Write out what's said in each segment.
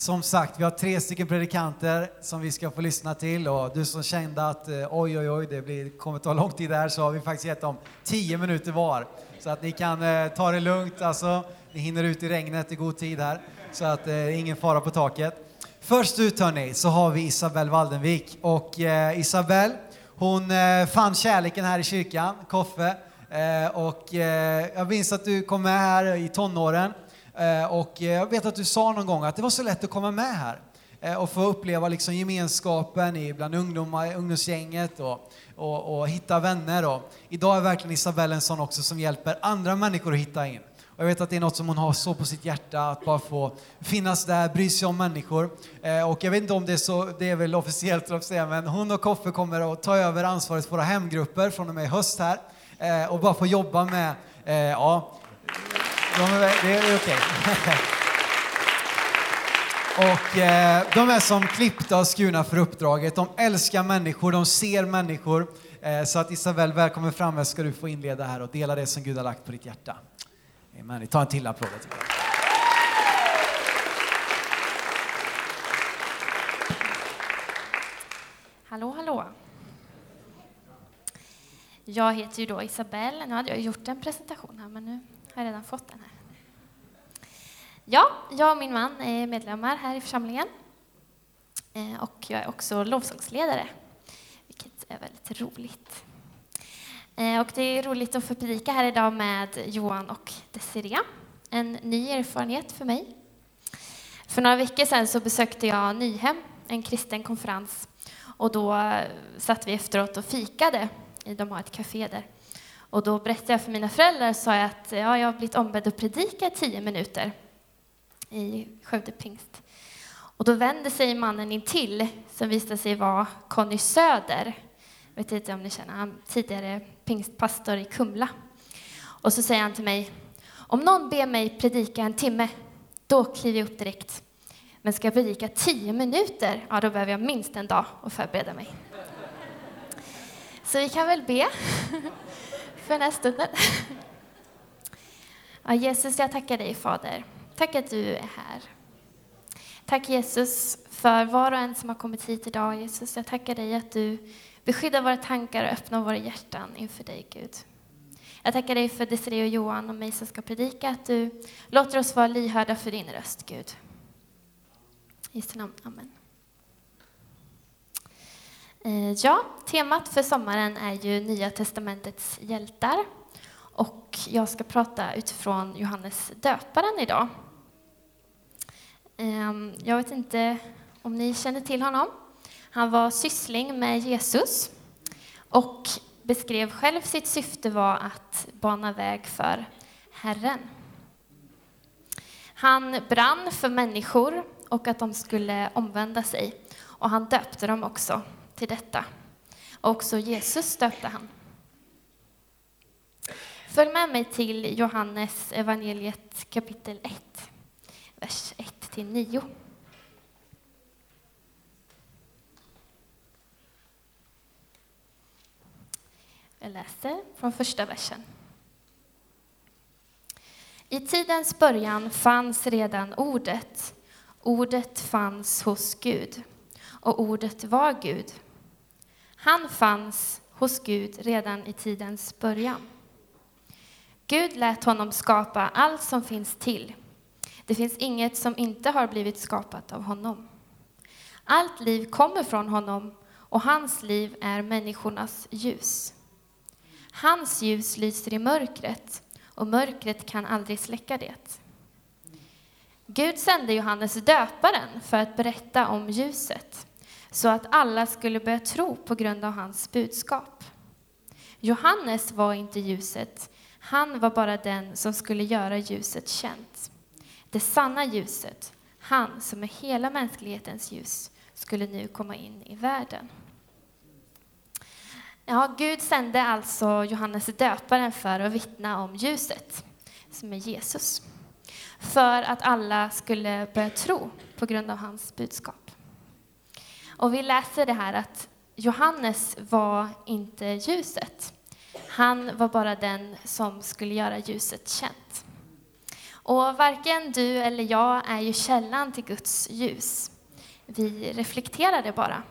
Som sagt, vi har tre stycken predikanter som vi ska få lyssna till och du som kände att eh, oj, oj, oj, det blir, kommer ta lång tid där så har vi faktiskt gett dem tio minuter var. Så att ni kan eh, ta det lugnt, alltså. Ni hinner ut i regnet i god tid här. Så att det eh, är ingen fara på taket. Först ut hörni, så har vi Isabelle Waldenvik och eh, Isabelle, hon eh, fann kärleken här i kyrkan, Koffe. Eh, och eh, jag minns att du kom med här i tonåren Eh, och jag vet att du sa någon gång att det var så lätt att komma med här eh, och få uppleva liksom gemenskapen bland ungdomar, ungdomsgänget och, och, och hitta vänner. Och idag är verkligen Isabelle en sån också som hjälper andra människor att hitta in. Och jag vet att det är något som hon har så på sitt hjärta, att bara få finnas där, bry sig om människor. Eh, och jag vet inte om det är så, det är väl officiellt att säga, men hon och Koffe kommer att ta över ansvaret för våra hemgrupper från och med i höst här. Eh, och bara få jobba med, ja, de är, det är okej. Och eh, de är som klippta och skurna för uppdraget. De älskar människor, de ser människor. Eh, så att Isabel, välkommen fram här ska du få inleda här och dela det som Gud har lagt på ditt hjärta. Amen. Ta en till applåd. Hallå, hallå. Jag heter ju då Isabel. Nu hade jag gjort en presentation här, men nu har redan fått den här. Ja, jag och min man är medlemmar här i församlingen. Eh, och jag är också lovsångsledare, vilket är väldigt roligt. Eh, och det är roligt att få predika här idag med Johan och Desiree. En ny erfarenhet för mig. För några veckor sedan så besökte jag Nyhem, en kristen konferens. Och då eh, satt vi efteråt och fikade. De har ett café där. Och då berättade jag för mina föräldrar sa jag att ja, jag har blivit ombedd att predika i tio minuter i Skövde pingst. Och då vänder sig mannen in till som visade sig vara Conny Söder. Jag vet inte om ni känner han tidigare pingstpastor i Kumla. Och så säger han till mig, om någon ber mig predika en timme, då kliver jag upp direkt. Men ska jag predika tio minuter, ja då behöver jag minst en dag att förbereda mig. Så vi kan väl be för den här stunden. Ja, Jesus, jag tackar dig Fader. Tack att du är här. Tack Jesus för var och en som har kommit hit idag. Jesus, jag tackar dig att du beskyddar våra tankar och öppnar våra hjärtan inför dig Gud. Jag tackar dig för Desiree och Johan och mig som ska predika, att du låter oss vara lyhörda för din röst, Gud. I Jesu namn, Amen. Eh, ja, temat för sommaren är ju Nya Testamentets hjältar. Och jag ska prata utifrån Johannes döparen idag. Ehm, jag vet inte om ni känner till honom. Han var syssling med Jesus och beskrev själv sitt syfte var att bana väg för Herren. Han brann för människor och att de skulle omvända sig och han döpte dem också till detta. också Jesus döpte han. Följ med mig till Johannes evangeliet kapitel 1, vers 1 till 9. Jag läser från första versen. I tidens början fanns redan Ordet. Ordet fanns hos Gud, och Ordet var Gud. Han fanns hos Gud redan i tidens början. Gud lät honom skapa allt som finns till det finns inget som inte har blivit skapat av honom. Allt liv kommer från honom och hans liv är människornas ljus. Hans ljus lyser i mörkret och mörkret kan aldrig släcka det. Gud sände Johannes döparen för att berätta om ljuset så att alla skulle börja tro på grund av hans budskap. Johannes var inte ljuset, han var bara den som skulle göra ljuset känt. Det sanna ljuset, han som är hela mänsklighetens ljus, skulle nu komma in i världen. Ja, Gud sände alltså Johannes döparen för att vittna om ljuset, som är Jesus. För att alla skulle börja tro på grund av hans budskap. Och vi läser det här att Johannes var inte ljuset. Han var bara den som skulle göra ljuset känt. Och varken du eller jag är ju källan till Guds ljus. Vi reflekterar det bara.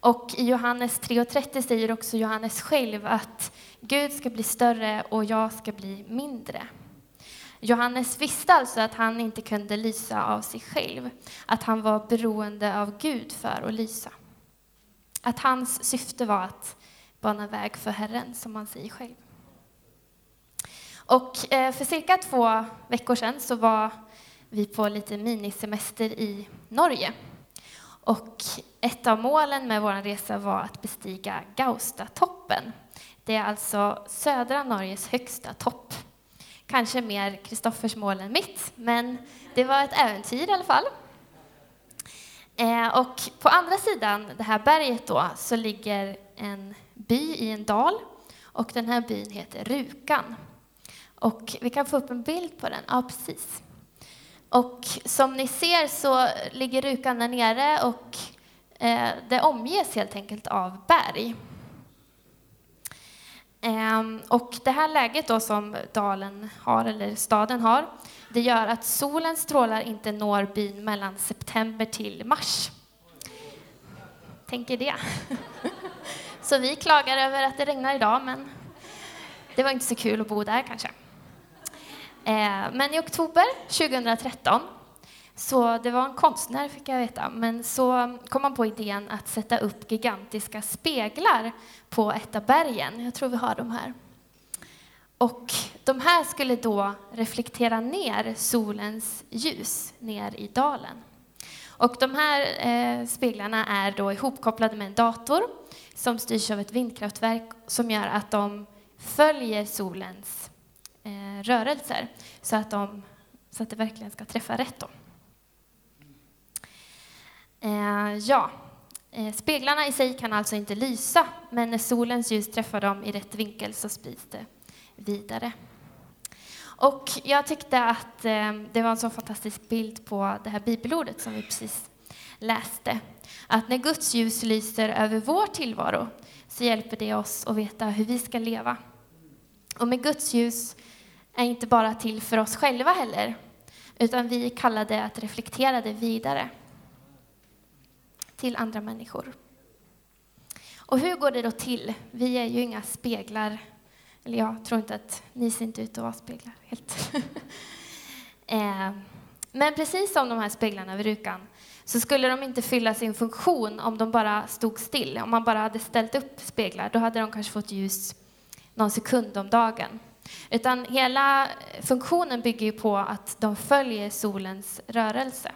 Och i Johannes 3.30 säger också Johannes själv att Gud ska bli större och jag ska bli mindre. Johannes visste alltså att han inte kunde lysa av sig själv, att han var beroende av Gud för att lysa. Att hans syfte var att bana väg för Herren, som han säger själv. Och eh, för cirka två veckor sedan så var vi på lite minisemester i Norge. Och ett av målen med vår resa var att bestiga Gaustatoppen. Det är alltså södra Norges högsta topp. Kanske mer Kristoffers mål än mitt, men det var ett äventyr i alla fall. Eh, och på andra sidan det här berget då så ligger en by i en dal och den här byn heter Rukan. Och vi kan få upp en bild på den. Ja, precis. Och som ni ser så ligger Rukan där nere och eh, det omges helt enkelt av berg. Ehm, och det här läget då som dalen har, eller staden har, det gör att solens strålar inte når byn mellan september till mars. Tänker det. Så vi klagar över att det regnar idag, men det var inte så kul att bo där kanske. Ehm, men i oktober 2013 så det var en konstnär, fick jag veta, men så kom man på idén att sätta upp gigantiska speglar på ett av bergen. Jag tror vi har dem här. Och de här skulle då reflektera ner solens ljus ner i dalen. Och de här eh, speglarna är då ihopkopplade med en dator som styrs av ett vindkraftverk som gör att de följer solens eh, rörelser så att, de, så att det verkligen ska träffa rätt. Då. Eh, ja, eh, speglarna i sig kan alltså inte lysa, men när solens ljus träffar dem i rätt vinkel så sprids det vidare. Och jag tyckte att eh, det var en så fantastisk bild på det här bibelordet som vi precis läste. Att när Guds ljus lyser över vår tillvaro så hjälper det oss att veta hur vi ska leva. Och med Guds ljus är inte bara till för oss själva heller, utan vi är kallade att reflektera det vidare till andra människor. Och hur går det då till? Vi är ju inga speglar. Eller jag tror inte att ni ser inte ut att vara speglar helt. Eh, men precis som de här speglarna vid rukan så skulle de inte fylla sin funktion om de bara stod still. Om man bara hade ställt upp speglar, då hade de kanske fått ljus någon sekund om dagen. Utan hela eh, funktionen bygger ju på att de följer solens rörelse.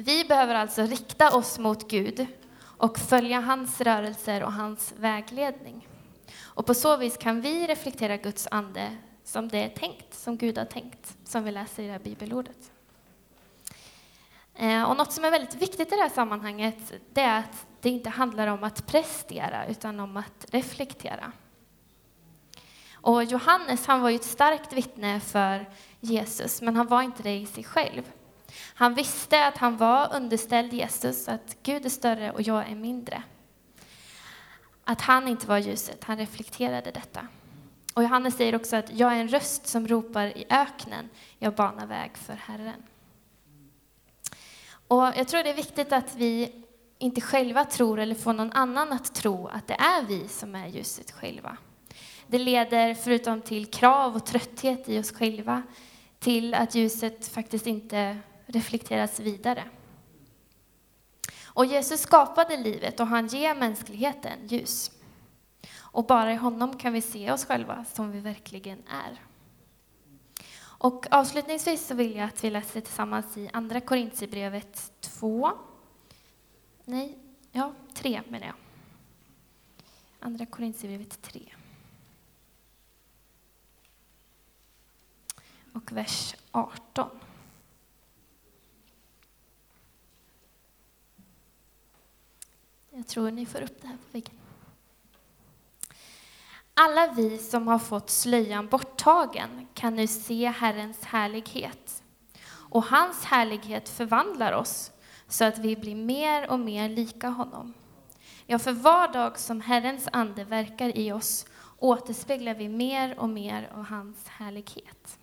Vi behöver alltså rikta oss mot Gud och följa hans rörelser och hans vägledning. Och på så vis kan vi reflektera Guds ande som det är tänkt, som Gud har tänkt, som vi läser i det här bibelordet. Eh, och något som är väldigt viktigt i det här sammanhanget, det är att det inte handlar om att prestera, utan om att reflektera. Och Johannes, han var ju ett starkt vittne för Jesus, men han var inte det i sig själv. Han visste att han var underställd Jesus, att Gud är större och jag är mindre. Att han inte var ljuset, han reflekterade detta. Och Johannes säger också att jag är en röst som ropar i öknen, jag banar väg för Herren. Och jag tror det är viktigt att vi inte själva tror eller får någon annan att tro att det är vi som är ljuset själva. Det leder, förutom till krav och trötthet i oss själva, till att ljuset faktiskt inte reflekteras vidare. Och Jesus skapade livet och han ger mänskligheten ljus. Och bara i honom kan vi se oss själva som vi verkligen är. Och avslutningsvis så vill jag att vi läser tillsammans i Andra Korintierbrevet 2. Nej, ja, 3 menar jag. Andra Korintierbrevet 3. Och vers 18. Jag tror ni får upp det här på väggen. Alla vi som har fått slöjan borttagen kan nu se Herrens härlighet. Och hans härlighet förvandlar oss så att vi blir mer och mer lika honom. Ja, för var dag som Herrens ande verkar i oss återspeglar vi mer och mer av hans härlighet.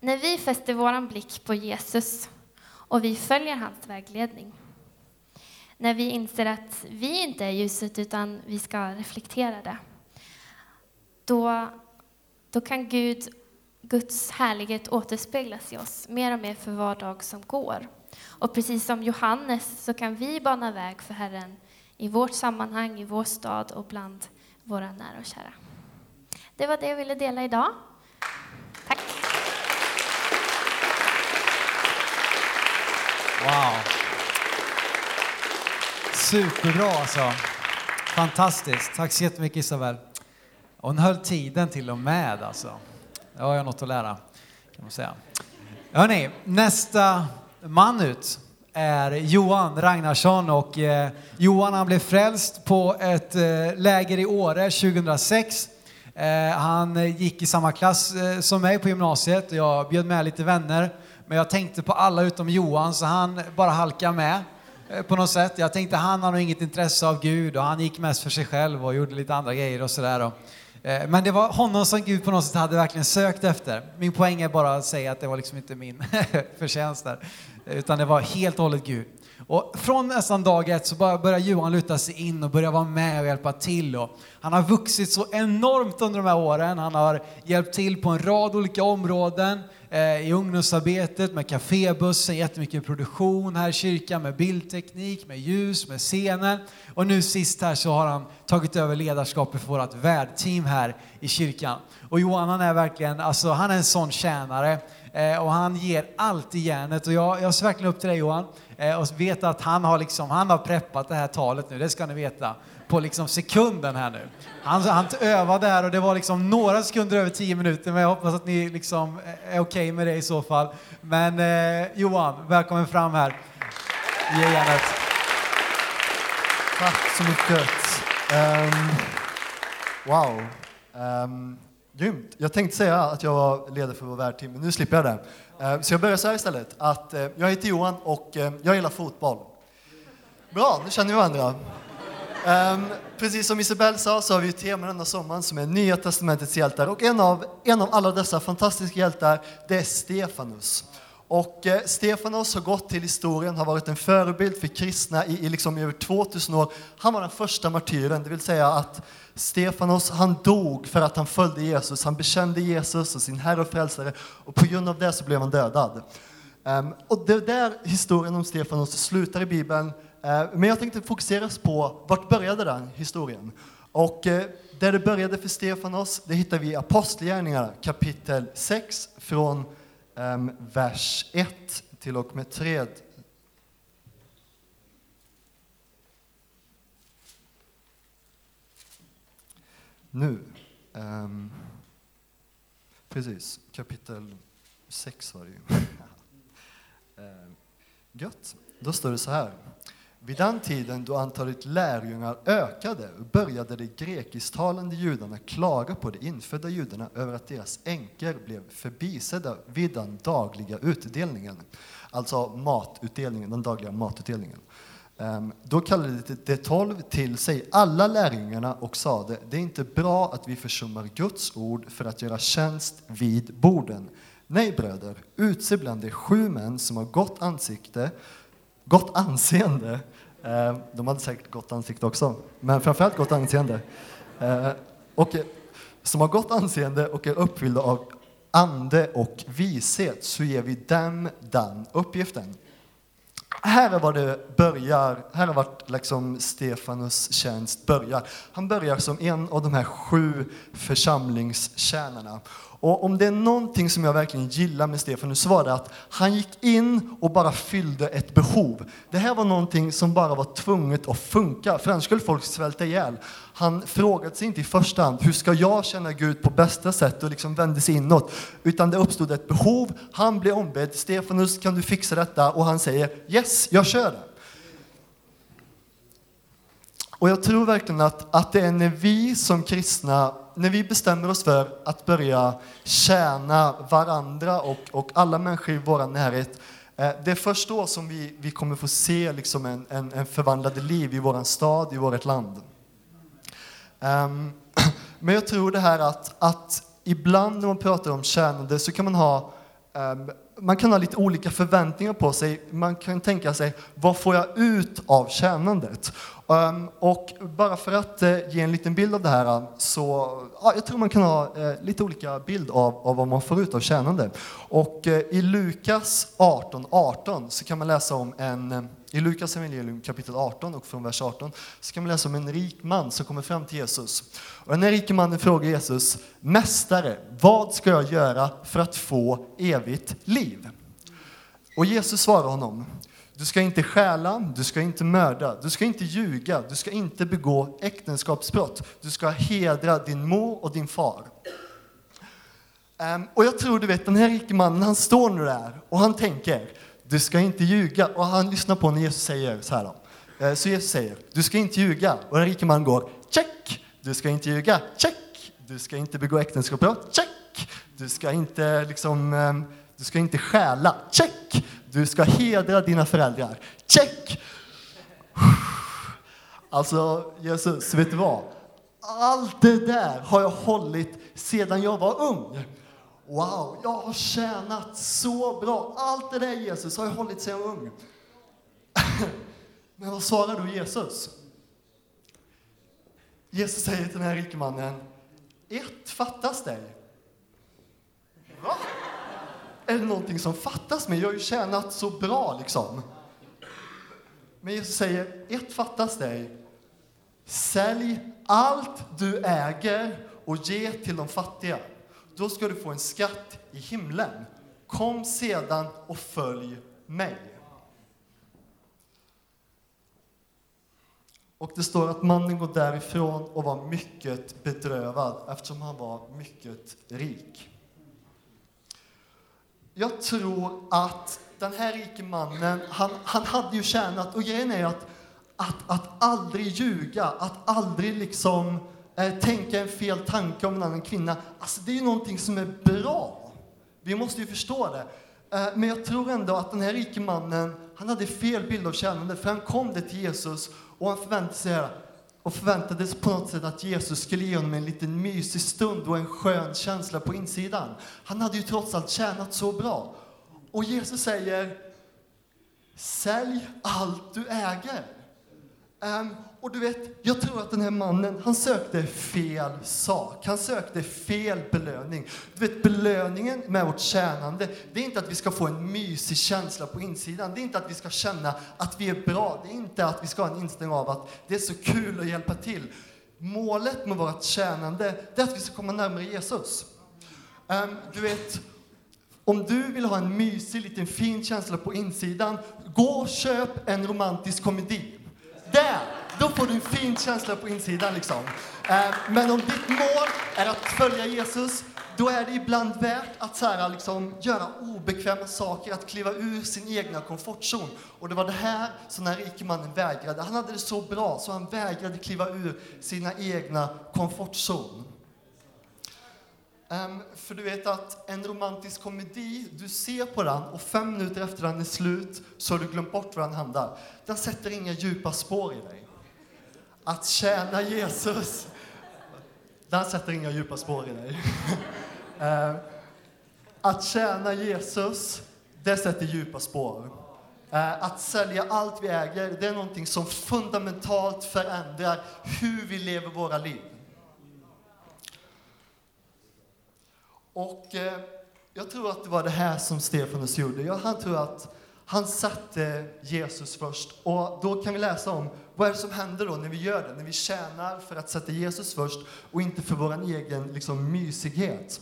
När vi fäster vår blick på Jesus och vi följer hans vägledning, när vi inser att vi inte är ljuset utan vi ska reflektera det, då, då kan Gud, Guds härlighet återspeglas i oss mer och mer för var dag som går. Och precis som Johannes så kan vi bana väg för Herren i vårt sammanhang, i vår stad och bland våra nära och kära. Det var det jag ville dela idag. Tack. Wow. Superbra alltså. Fantastiskt. Tack så jättemycket Isabel. Hon höll tiden till och med alltså. Det har jag något att lära kan man säga. Hörrni, nästa man ut är Johan Ragnarsson och eh, Johan han blev frälst på ett eh, läger i Åre 2006. Eh, han gick i samma klass eh, som mig på gymnasiet och jag bjöd med lite vänner. Men jag tänkte på alla utom Johan så han bara halkade med Eh, på något sätt. Jag tänkte han har nog inget intresse av Gud och han gick mest för sig själv och gjorde lite andra grejer och sådär. Eh, men det var honom som Gud på något sätt hade verkligen sökt efter. Min poäng är bara att säga att det var liksom inte min förtjänst där, utan det var helt och hållet Gud. Och från nästan dag ett så börjar Johan luta sig in och börja vara med och hjälpa till. Och han har vuxit så enormt under de här åren. Han har hjälpt till på en rad olika områden eh, i ungdomsarbetet, med kafébussen, jättemycket produktion här i kyrkan, med bildteknik, med ljus, med scenen. Och nu sist här så har han tagit över ledarskapet för vårt värdteam här i kyrkan. Och Johan han är verkligen, alltså han är en sån tjänare Eh, och han ger allt i järnet. Och jag, jag ser verkligen upp till dig Johan eh, och vet att han har, liksom, han har preppat det här talet nu, det ska ni veta, på liksom sekunden här nu. Han, han övade här och det var liksom några sekunder över tio minuter, men jag hoppas att ni liksom eh, är okej okay med det i så fall. Men eh, Johan, välkommen fram här. Ge järnet. Tack så mycket. Um, wow. Um, grymt. Jag tänkte säga att jag var ledare för vår värdteam, men nu slipper jag det. Eh, så jag börjar så här istället. Att, eh, jag heter Johan och eh, jag gillar fotboll. Bra, nu känner vi varandra. Ehm, precis som Isabelle sa så har vi ett tema denna sommaren som är Nya Testamentets hjältar. Och en av, en av alla dessa fantastiska hjältar, det är Stefanus. Och eh, Stefanos har gått till historien, har varit en förebild för kristna i, i liksom över 2000 år. Han var den första martyren, det vill säga att Stefanos, han dog för att han följde Jesus. Han bekände Jesus som sin Herre och Frälsare och på grund av det så blev han dödad. Um, och det är där historien om Stefanos slutar i Bibeln. Uh, men jag tänkte fokusera på vart började den historien? Och uh, där det började för Stefanos, det hittar vi i Apostlagärningarna kapitel 6 från Ehm, vers 1 till och med 3. Nu. Um, precis, kapitel 6 var det ju. um, gött. Då står det så här. Vid den tiden då antalet lärjungar ökade började de grekisktalande judarna klaga på de infödda judarna över att deras änkor blev förbisedda vid den dagliga utdelningen. Alltså matutdelningen, den dagliga matutdelningen. Ehm, då kallade de tolv till sig alla lärjungarna och sade, det är inte bra att vi försummar Guds ord för att göra tjänst vid borden. Nej, bröder, utse bland de sju män som har gott ansikte gott anseende. Eh, de hade säkert gott ansikte också, men framförallt gott anseende. Eh, och som har gott anseende och är uppfyllda av ande och vishet så ger vi dem den uppgiften. Här är var det börjar, här är vart liksom Stefanus tjänst börjar. Han börjar som en av de här sju församlingstjänarna. Och om det är någonting som jag verkligen gillar med Stefanus så var det att han gick in och bara fyllde ett behov. Det här var någonting som bara var tvunget att funka, för annars skulle folk svälta ihjäl. Han frågade sig inte i första hand, hur ska jag känna Gud på bästa sätt och liksom vände sig inåt. Utan det uppstod ett behov, han blev ombedd, Stefanus kan du fixa detta? Och han säger, yes, jag kör det. Och jag tror verkligen att, att det är när vi som kristna när vi bestämmer oss för att börja tjäna varandra och, och alla människor i vår närhet, eh, det är först då som vi, vi kommer få se liksom en, en, en förvandlade liv i vår stad, i vårt land. Um, Men jag tror det här att, att ibland när man pratar om tjänande så kan man ha um, man kan ha lite olika förväntningar på sig. Man kan tänka sig, vad får jag ut av tjänandet? Ehm, och bara för att eh, ge en liten bild av det här, eh, så ja, jag tror man kan ha eh, lite olika bild av, av vad man får ut av tjänande. Och i Lukas 18.18 18 så kan man läsa om en i Lukas evangelium kapitel 18 och från vers 18 så kan man läsa om en rik man som kommer fram till Jesus. Och den här rike mannen frågar Jesus, Mästare, vad ska jag göra för att få evigt liv? Och Jesus svarar honom, du ska inte stjäla, du ska inte mörda, du ska inte ljuga, du ska inte begå äktenskapsbrott, du ska hedra din mor och din far. Um, och jag tror, du vet, den här rike mannen, han står nu där och han tänker, du ska inte ljuga. Och han lyssnar på när Jesus säger så här. Då. Eh, så Jesus säger, du ska inte ljuga. Och den rike mannen går, check! Du ska inte ljuga, check! Du ska inte begå äktenskapsbrott, check! Du ska inte liksom, ehm, du ska inte stjäla, check! Du ska hedra dina föräldrar, check! Alltså, Jesus, vet du vad? Allt det där har jag hållit sedan jag var ung. Wow, jag har tjänat så bra. Allt det där Jesus har jag hållit sedan jag var ung. Men vad svarar då Jesus? Jesus säger till den här rikemannen, ett fattas dig. Va? Är det någonting som fattas mig? Jag har ju tjänat så bra liksom. Men Jesus säger, ett fattas dig. Sälj allt du äger och ge till de fattiga då ska du få en skatt i himlen. Kom sedan och följ mig. Och det står att mannen går därifrån och var mycket bedrövad eftersom han var mycket rik. Jag tror att den här rike mannen, han, han hade ju tjänat, och grejen är att, att, att aldrig ljuga, att aldrig liksom eh, Eh, tänka en fel tanke om en annan kvinna, alltså det är ju någonting som är bra. Vi måste ju förstå det. Eh, men jag tror ändå att den här rike mannen, han hade fel bild av tjänande, för han kom det till Jesus och han förväntade sig och förväntades på något sätt att Jesus skulle ge honom en liten mysig stund och en skön känsla på insidan. Han hade ju trots allt tjänat så bra. Och Jesus säger, sälj allt du äger. Um, och du vet, jag tror att den här mannen, han sökte fel sak. Han sökte fel belöning. Du vet, belöningen med vårt tjänande, det är inte att vi ska få en mysig känsla på insidan. Det är inte att vi ska känna att vi är bra. Det är inte att vi ska ha en inställning av att det är så kul att hjälpa till. Målet med vårt tjänande, det är att vi ska komma närmare Jesus. Um, du vet, om du vill ha en mysig, liten fin känsla på insidan, gå och köp en romantisk komedi. Där! Då får du en fin känsla på insidan. Liksom. Eh, men om ditt mål är att följa Jesus, då är det ibland värt att så här, liksom, göra obekväma saker, att kliva ur sin egna komfortzon. Och det var det här som den rike mannen vägrade. Han hade det så bra så han vägrade kliva ur sina egna komfortzon. Um, för du vet att en romantisk komedi, du ser på den och fem minuter efter den är slut så har du glömt bort var den handlar. Den sätter inga djupa spår i dig. Att tjäna Jesus, den sätter inga djupa spår i dig. Eh, att tjäna Jesus, det sätter djupa spår. Eh, att sälja allt vi äger, det är någonting som fundamentalt förändrar hur vi lever våra liv. Och eh, jag tror att det var det här som Stefanus gjorde. Jag, han tror att han satte Jesus först. Och då kan vi läsa om vad är det som händer då när vi gör det, när vi tjänar för att sätta Jesus först och inte för vår egen liksom, mysighet.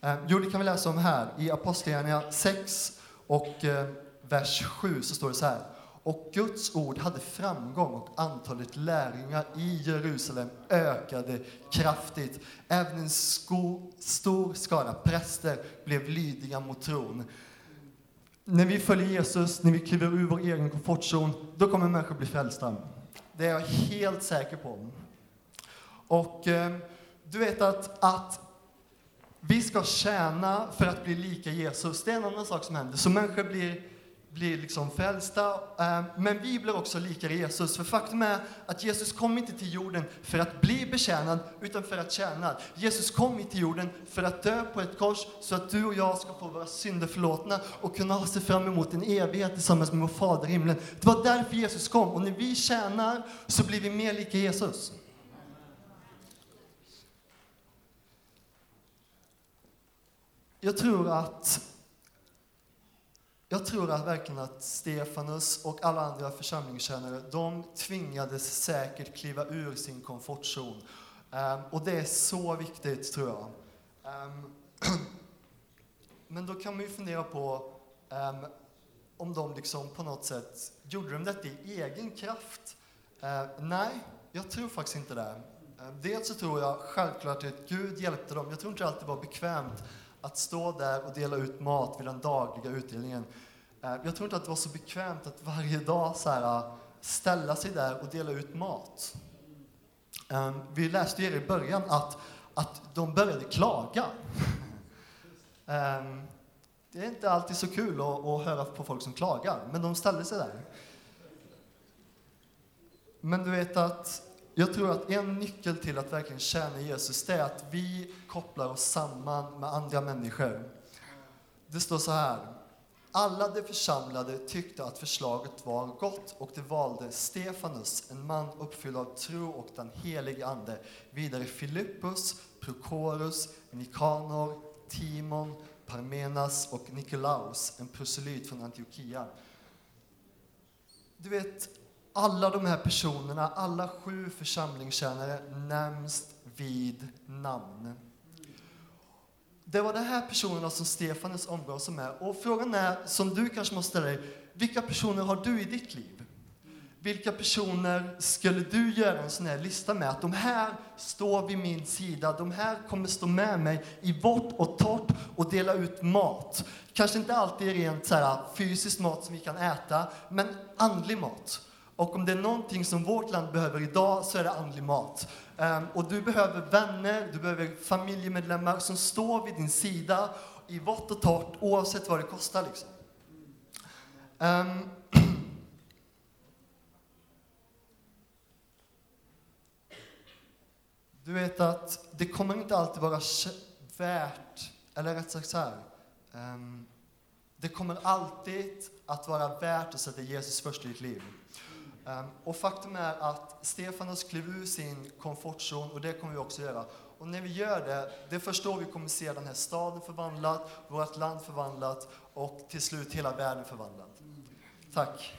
Eh, jo, det kan vi läsa om här i Apostlagärningarna 6 och eh, vers 7 så står det så här. Och Guds ord hade framgång och antalet lärjungar i Jerusalem ökade kraftigt. Även en sko, stor skara präster blev lydiga mot tron. När vi följer Jesus, när vi kliver ur vår egen komfortzon, då kommer människor bli frälsta. Det är jag helt säker på. Och eh, du vet att, att vi ska tjäna för att bli lika Jesus. Det är en annan sak som händer. Så människor blir blir liksom frälsta, ehm, men vi blir också lika Jesus. För faktum är att Jesus kom inte till jorden för att bli betjänad, utan för att tjäna. Jesus kom inte till jorden för att dö på ett kors, så att du och jag ska få våra synder förlåtna och kunna se fram emot en evighet tillsammans med vår Fader i himlen. Det var därför Jesus kom, och när vi tjänar så blir vi mer lika Jesus. Jag tror att jag tror att verkligen att Stefanus och alla andra församlingstjänare, de tvingades säkert kliva ur sin komfortzon. Um, och det är så viktigt, tror jag. Um, men då kan man ju fundera på um, om de liksom på något sätt, gjorde de detta i egen kraft? Uh, nej, jag tror faktiskt inte det. Uh, dels så tror jag självklart att Gud hjälpte dem. Jag tror inte det alltid var bekvämt att stå där och dela ut mat vid den dagliga utdelningen. Eh, jag tror inte att det var så bekvämt att varje dag så här, eh, ställa sig där och dela ut mat. Ehm, vi läste ju i början att, att de började klaga. Ehm, det är inte alltid så kul att, att höra på folk som klagar, men de ställde sig där. Men du vet att jag tror att en nyckel till att verkligen tjäna Jesus, det är att vi kopplar oss samman med andra människor. Det står så här. Alla de församlade tyckte att förslaget var gott och de valde Stefanus, en man uppfylld av tro och den helige Ande, vidare Filippus, Prokorus, Nikanor, Timon, Parmenas och Nikolaus, en proselyt från Antiochia. Du vet, alla de här personerna, alla sju församlingstjänare nämns vid namn. Det var de här personerna som Stefanus omgav sig med. Och frågan är, som du kanske måste ställa dig, vilka personer har du i ditt liv? Vilka personer skulle du göra en sån här lista med? Att de här står vid min sida, de här kommer stå med mig i vått och torrt och dela ut mat. Kanske inte alltid rent så här, fysisk mat som vi kan äta, men andlig mat. Och om det är någonting som vårt land behöver idag så är det andlig mat. Um, och du behöver vänner, du behöver familjemedlemmar som står vid din sida i vått och torrt oavsett vad det kostar. Liksom. Um, du vet att det kommer inte alltid vara värt, eller rätt sagt så här. Um, det kommer alltid att vara värt att sätta Jesus först i ditt liv. Ehm, och faktum är att Stefanus klev ur sin komfortzon och det kommer vi också göra. Och när vi gör det, det är vi kommer se den här staden förvandlad, vårt land förvandlat och till slut hela världen förvandlad. Tack.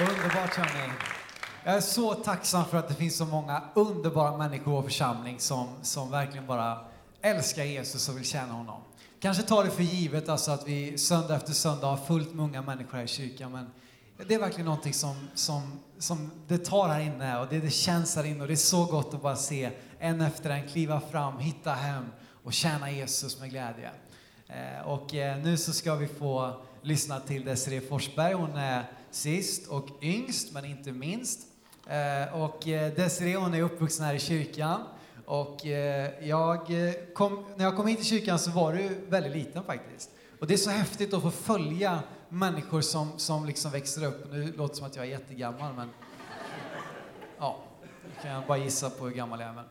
Underbart hörni. Jag är så tacksam för att det finns så många underbara människor i vår församling som, som verkligen bara älskar Jesus och vill tjäna honom. Kanske tar det för givet alltså att vi söndag efter söndag har fullt med unga människor här i kyrkan, men det är verkligen någonting som, som, som det tar här inne och det, det känns här inne och det är så gott att bara se en efter en kliva fram, hitta hem och tjäna Jesus med glädje. Eh, och eh, nu så ska vi få lyssna till Desiree Forsberg. Hon är sist och yngst, men inte minst. Eh, och eh, Desiree hon är uppvuxen här i kyrkan. Och eh, jag eh, kom, när jag kom hit till kyrkan så var du väldigt liten faktiskt. Och det är så häftigt att få följa människor som, som liksom växer upp. Nu låter det som att jag är jättegammal, men ja, kan jag bara gissa på hur gammal jag är. Men.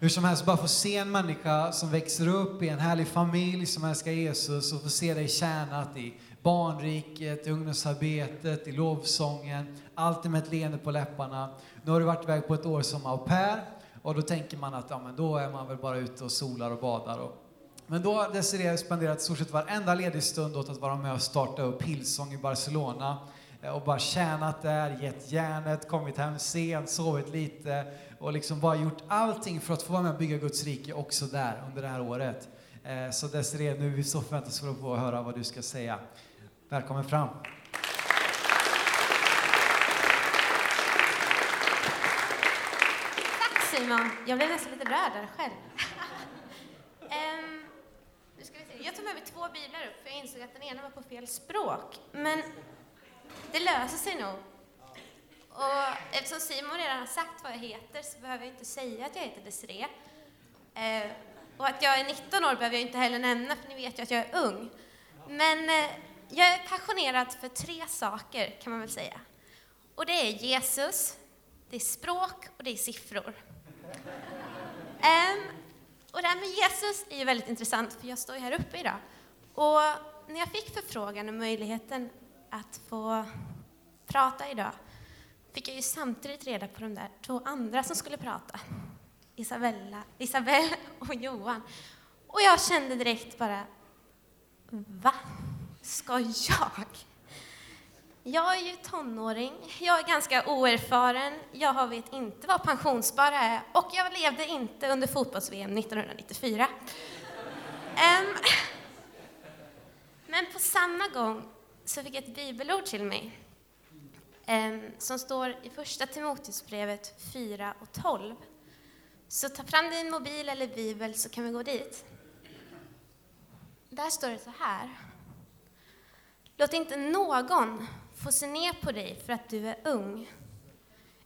Hur som helst, bara få se en människa som växer upp i en härlig familj som älskar Jesus och få se dig tjänat i barnriket, i ungdomsarbetet, i lovsången, alltid med ett leende på läpparna. Nu har du varit iväg på ett år som au pair och då tänker man att ja, men då är man väl bara ute och solar och badar. Och... Men då har Desiree spenderat stort sett varenda ledig stund åt att vara med och starta upp Hillsong i Barcelona eh, och bara tjänat där, gett järnet, kommit hem sent, sovit lite och liksom bara gjort allting för att få vara med och bygga Guds rike också där under det här året. Eh, så Desiree, nu är vi så förväntansfulla på att få höra vad du ska säga. Välkommen fram! Simon. Jag blev nästan lite rörd där själv. um, nu ska vi se. Jag tog med mig två biblar upp för jag insåg att den ena var på fel språk. Men det löser sig nog. Och eftersom Simon redan har sagt vad jag heter så behöver jag inte säga att jag heter Desiree. Eh, och att jag är 19 år behöver jag inte heller nämna, för ni vet ju att jag är ung. Men eh, jag är passionerad för tre saker, kan man väl säga. Och det är Jesus, det är språk och det är siffror. Um, och det här med Jesus är ju väldigt intressant, för jag står ju här uppe idag. Och när jag fick förfrågan och möjligheten att få prata idag fick jag ju samtidigt reda på de där två andra som skulle prata. Isabella, Isabel och Johan. Och jag kände direkt bara, va? Ska jag? Jag är ju tonåring, jag är ganska oerfaren, jag vet inte vad pensionsspar är och jag levde inte under fotbolls-VM 1994. Um, men på samma gång så fick jag ett bibelord till mig um, som står i första Timoteusbrevet 4 och 12. Så ta fram din mobil eller bibel så kan vi gå dit. Där står det så här. Låt inte någon få se ner på dig för att du är ung,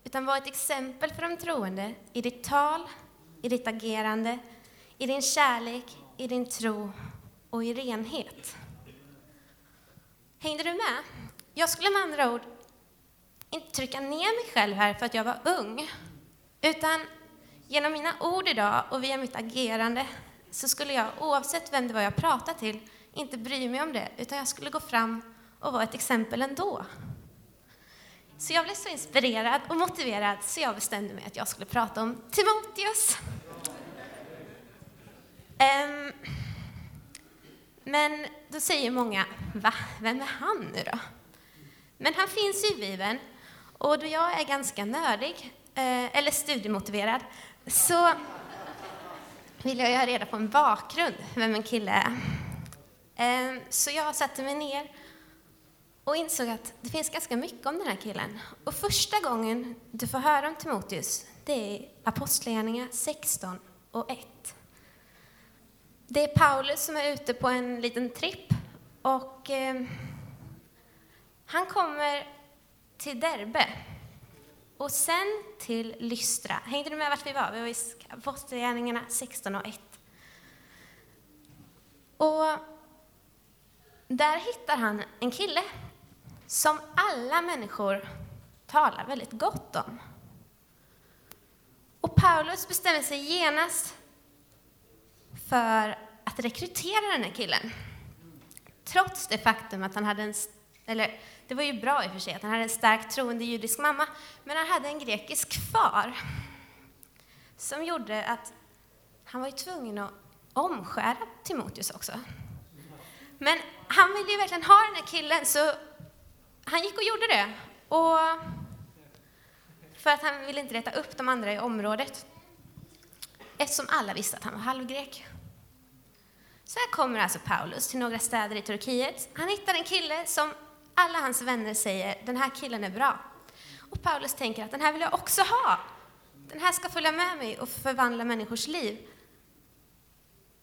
utan var ett exempel för de troende i ditt tal, i ditt agerande, i din kärlek, i din tro och i renhet. Hängde du med? Jag skulle med andra ord inte trycka ner mig själv här för att jag var ung, utan genom mina ord idag och via mitt agerande så skulle jag, oavsett vem det var jag pratade till, inte bry mig om det, utan jag skulle gå fram och vara ett exempel ändå. Så jag blev så inspirerad och motiverad så jag bestämde mig att jag skulle prata om Timoteus. Um, men då säger många, va, vem är han nu då? Men han finns ju i Bibeln och då jag är ganska nördig, eh, eller studiemotiverad, så vill jag ha reda på en bakgrund, vem en kille är. Eh, så jag satte mig ner och insåg att det finns ganska mycket om den här killen. Och första gången du får höra om Timoteus, det är Apostlagärningarna 16 och 1. Det är Paulus som är ute på en liten tripp och eh, han kommer till Derbe och sen till Lystra. Hängde du med vart vi var? Vi var i Apostlagärningarna 16 och 1. Och där hittar han en kille som alla människor talar väldigt gott om. Och Paulus bestämmer sig genast för att rekrytera den här killen. Trots det faktum att han hade en, eller det var ju bra i och för sig att han hade en starkt troende judisk mamma, men han hade en grekisk far som gjorde att han var ju tvungen att omskära Timoteus också. Men han ville ju verkligen ha den här killen, så han gick och gjorde det. Och för att han ville inte reta upp de andra i området. Eftersom alla visste att han var halvgrek. Så här kommer alltså Paulus till några städer i Turkiet. Han hittar en kille som alla hans vänner säger, den här killen är bra. Och Paulus tänker att den här vill jag också ha. Den här ska följa med mig och förvandla människors liv.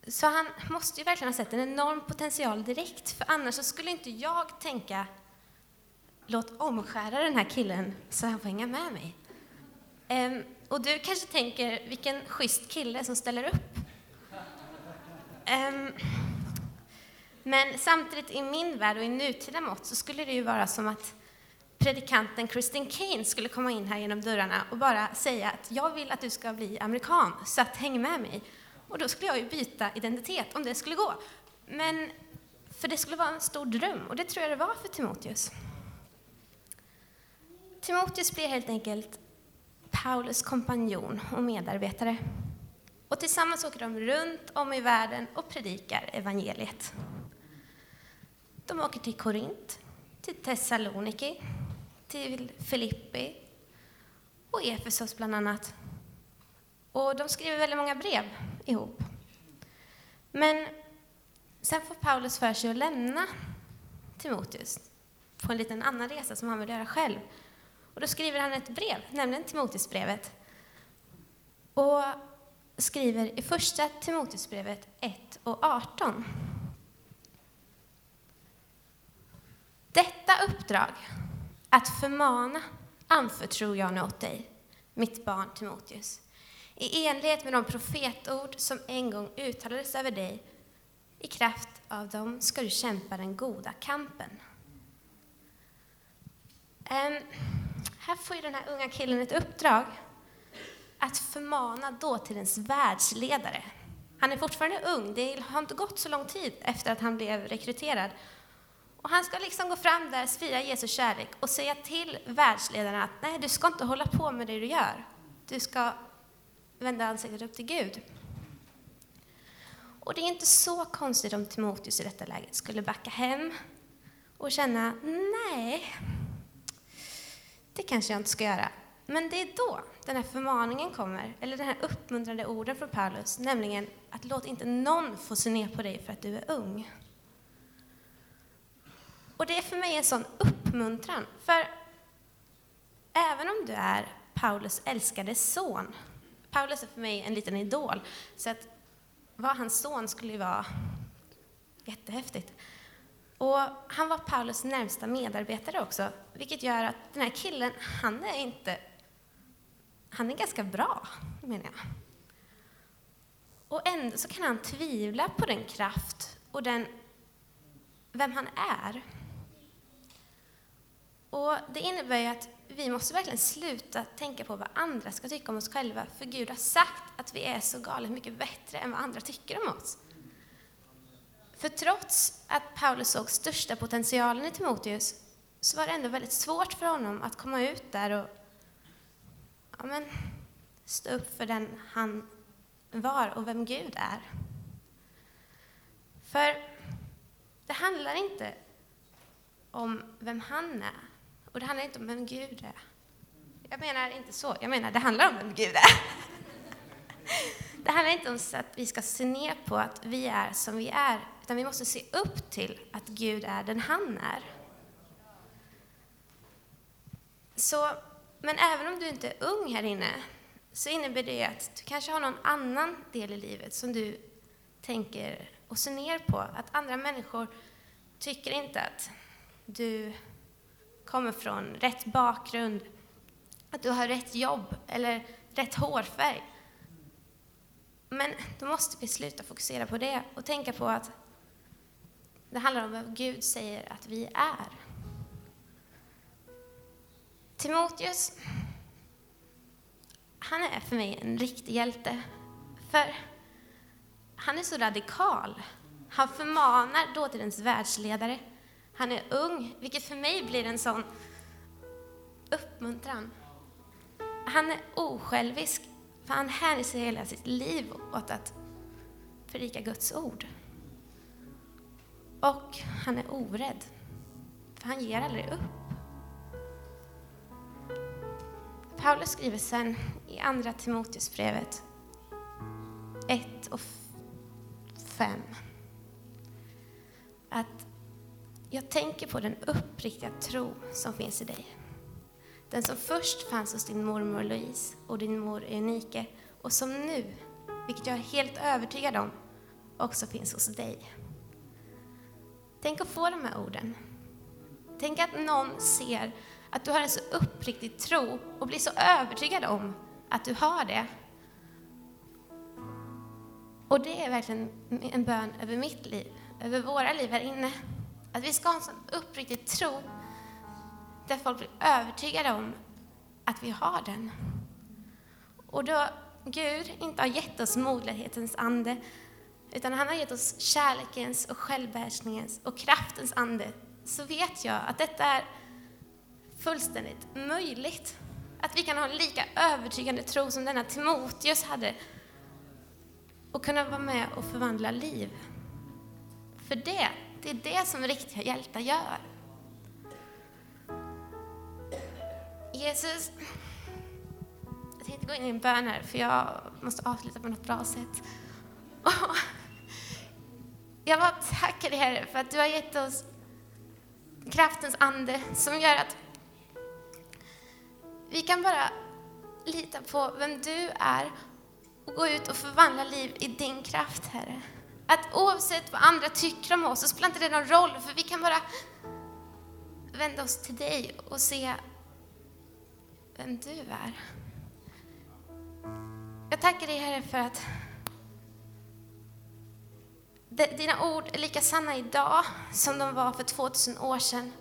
Så han måste ju verkligen ha sett en enorm potential direkt, för annars så skulle inte jag tänka låt omskära den här killen så han får hänga med mig. Um, och du kanske tänker, vilken schysst kille som ställer upp. Um, men samtidigt i min värld och i nutida mått så skulle det ju vara som att predikanten Kristin Kane skulle komma in här genom dörrarna och bara säga att jag vill att du ska bli amerikan, så att häng med mig. Och då skulle jag ju byta identitet om det skulle gå. Men, för det skulle vara en stor dröm och det tror jag det var för Timoteus. Timoteus blir helt enkelt Paulus kompanjon och medarbetare. Och tillsammans åker de runt om i världen och predikar evangeliet. De åker till Korint, till Thessaloniki, till Filippi och Efesos bland annat. Och de skriver väldigt många brev ihop. Men sen får Paulus för sig att lämna Timoteus på en liten annan resa som han vill göra själv. Och då skriver han ett brev, nämligen Timoteusbrevet. Och skriver i första Timoteusbrevet 1 och 18. Detta uppdrag, att förmana, anförtror jag nu åt dig, mitt barn Timoteus, i enlighet med de profetord som en gång uttalades över dig. I kraft av dem ska du kämpa den goda kampen. Um, här får ju den här unga killen ett uppdrag att förmana dåtidens världsledare. Han är fortfarande ung, det har inte gått så lång tid efter att han blev rekryterad. Och han ska liksom gå fram där, fira Jesu kärlek och säga till världsledarna att nej, du ska inte hålla på med det du gör. Du ska vända ansiktet upp till Gud. Och det är inte så konstigt om Timoteus i detta läget skulle backa hem och känna nej, det kanske jag inte ska göra. Men det är då den här förmaningen kommer, eller den här uppmuntrande orden från Paulus, nämligen att låt inte någon få se ner på dig för att du är ung. Och det är för mig en sån uppmuntran, för även om du är Paulus älskade son, Paulus är för mig en liten idol, så att vara hans son skulle ju vara jättehäftigt. Och han var Paulus närmsta medarbetare också, vilket gör att den här killen, han är inte... Han är ganska bra, menar jag. Och ändå så kan han tvivla på den kraft och den, vem han är. Och det innebär ju att vi måste verkligen sluta tänka på vad andra ska tycka om oss själva, för Gud har sagt att vi är så galet mycket bättre än vad andra tycker om oss. För trots att Paulus såg största potentialen i Timoteus så var det ändå väldigt svårt för honom att komma ut där och ja, men, stå upp för den han var och vem Gud är. För det handlar inte om vem han är och det handlar inte om vem Gud är. Jag menar inte så, jag menar det handlar om vem Gud är. Det handlar inte om att vi ska se ner på att vi är som vi är, utan vi måste se upp till att Gud är den han är. Så, men även om du inte är ung här inne, så innebär det att du kanske har någon annan del i livet som du tänker och ser ner på. Att andra människor tycker inte att du kommer från rätt bakgrund, att du har rätt jobb eller rätt hårfärg. Men då måste vi sluta fokusera på det och tänka på att det handlar om vad Gud säger att vi är. Timoteus, han är för mig en riktig hjälte. För han är så radikal. Han förmanar dåtidens världsledare. Han är ung, vilket för mig blir en sån uppmuntran. Han är osjälvisk, för han hänger sig hela sitt liv åt att predika Guds ord. Och han är orädd, för han ger aldrig upp. Paulus skriver sen i Andra Timoteusbrevet 1 och 5 att jag tänker på den uppriktiga tro som finns i dig. Den som först fanns hos din mormor Louise och din mor Eunike och som nu, vilket jag är helt övertygad om, också finns hos dig. Tänk att få de här orden. Tänk att någon ser att du har en så uppriktig tro och blir så övertygad om att du har det. Och det är verkligen en bön över mitt liv, över våra liv här inne. Att vi ska ha en sån uppriktig tro där folk blir övertygade om att vi har den. Och då Gud inte har gett oss modlighetens ande, utan han har gett oss kärlekens och självbehärskningens och kraftens ande, så vet jag att detta är fullständigt möjligt. Att vi kan ha en lika övertygande tro som denna Timoteus hade och kunna vara med och förvandla liv. För det, det är det som riktiga hjältar gör. Jesus, jag tänkte gå in i en bön här, för jag måste avsluta på något bra sätt. Jag bara tackar dig Herre för att du har gett oss kraftens ande som gör att vi kan bara lita på vem du är och gå ut och förvandla liv i din kraft, Herre. Att oavsett vad andra tycker om oss så spelar inte det någon roll, för vi kan bara vända oss till dig och se vem du är. Jag tackar dig Herre för att dina ord är lika sanna idag som de var för 2000 år sedan.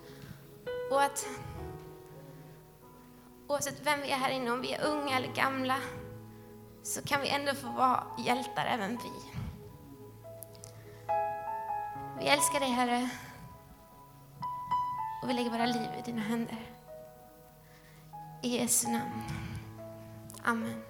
Och att oavsett vem vi är här inne, om vi är unga eller gamla, så kan vi ändå få vara hjältar även vi. Vi älskar dig Herre och vi lägger våra liv i dina händer. I Jesu namn. Amen.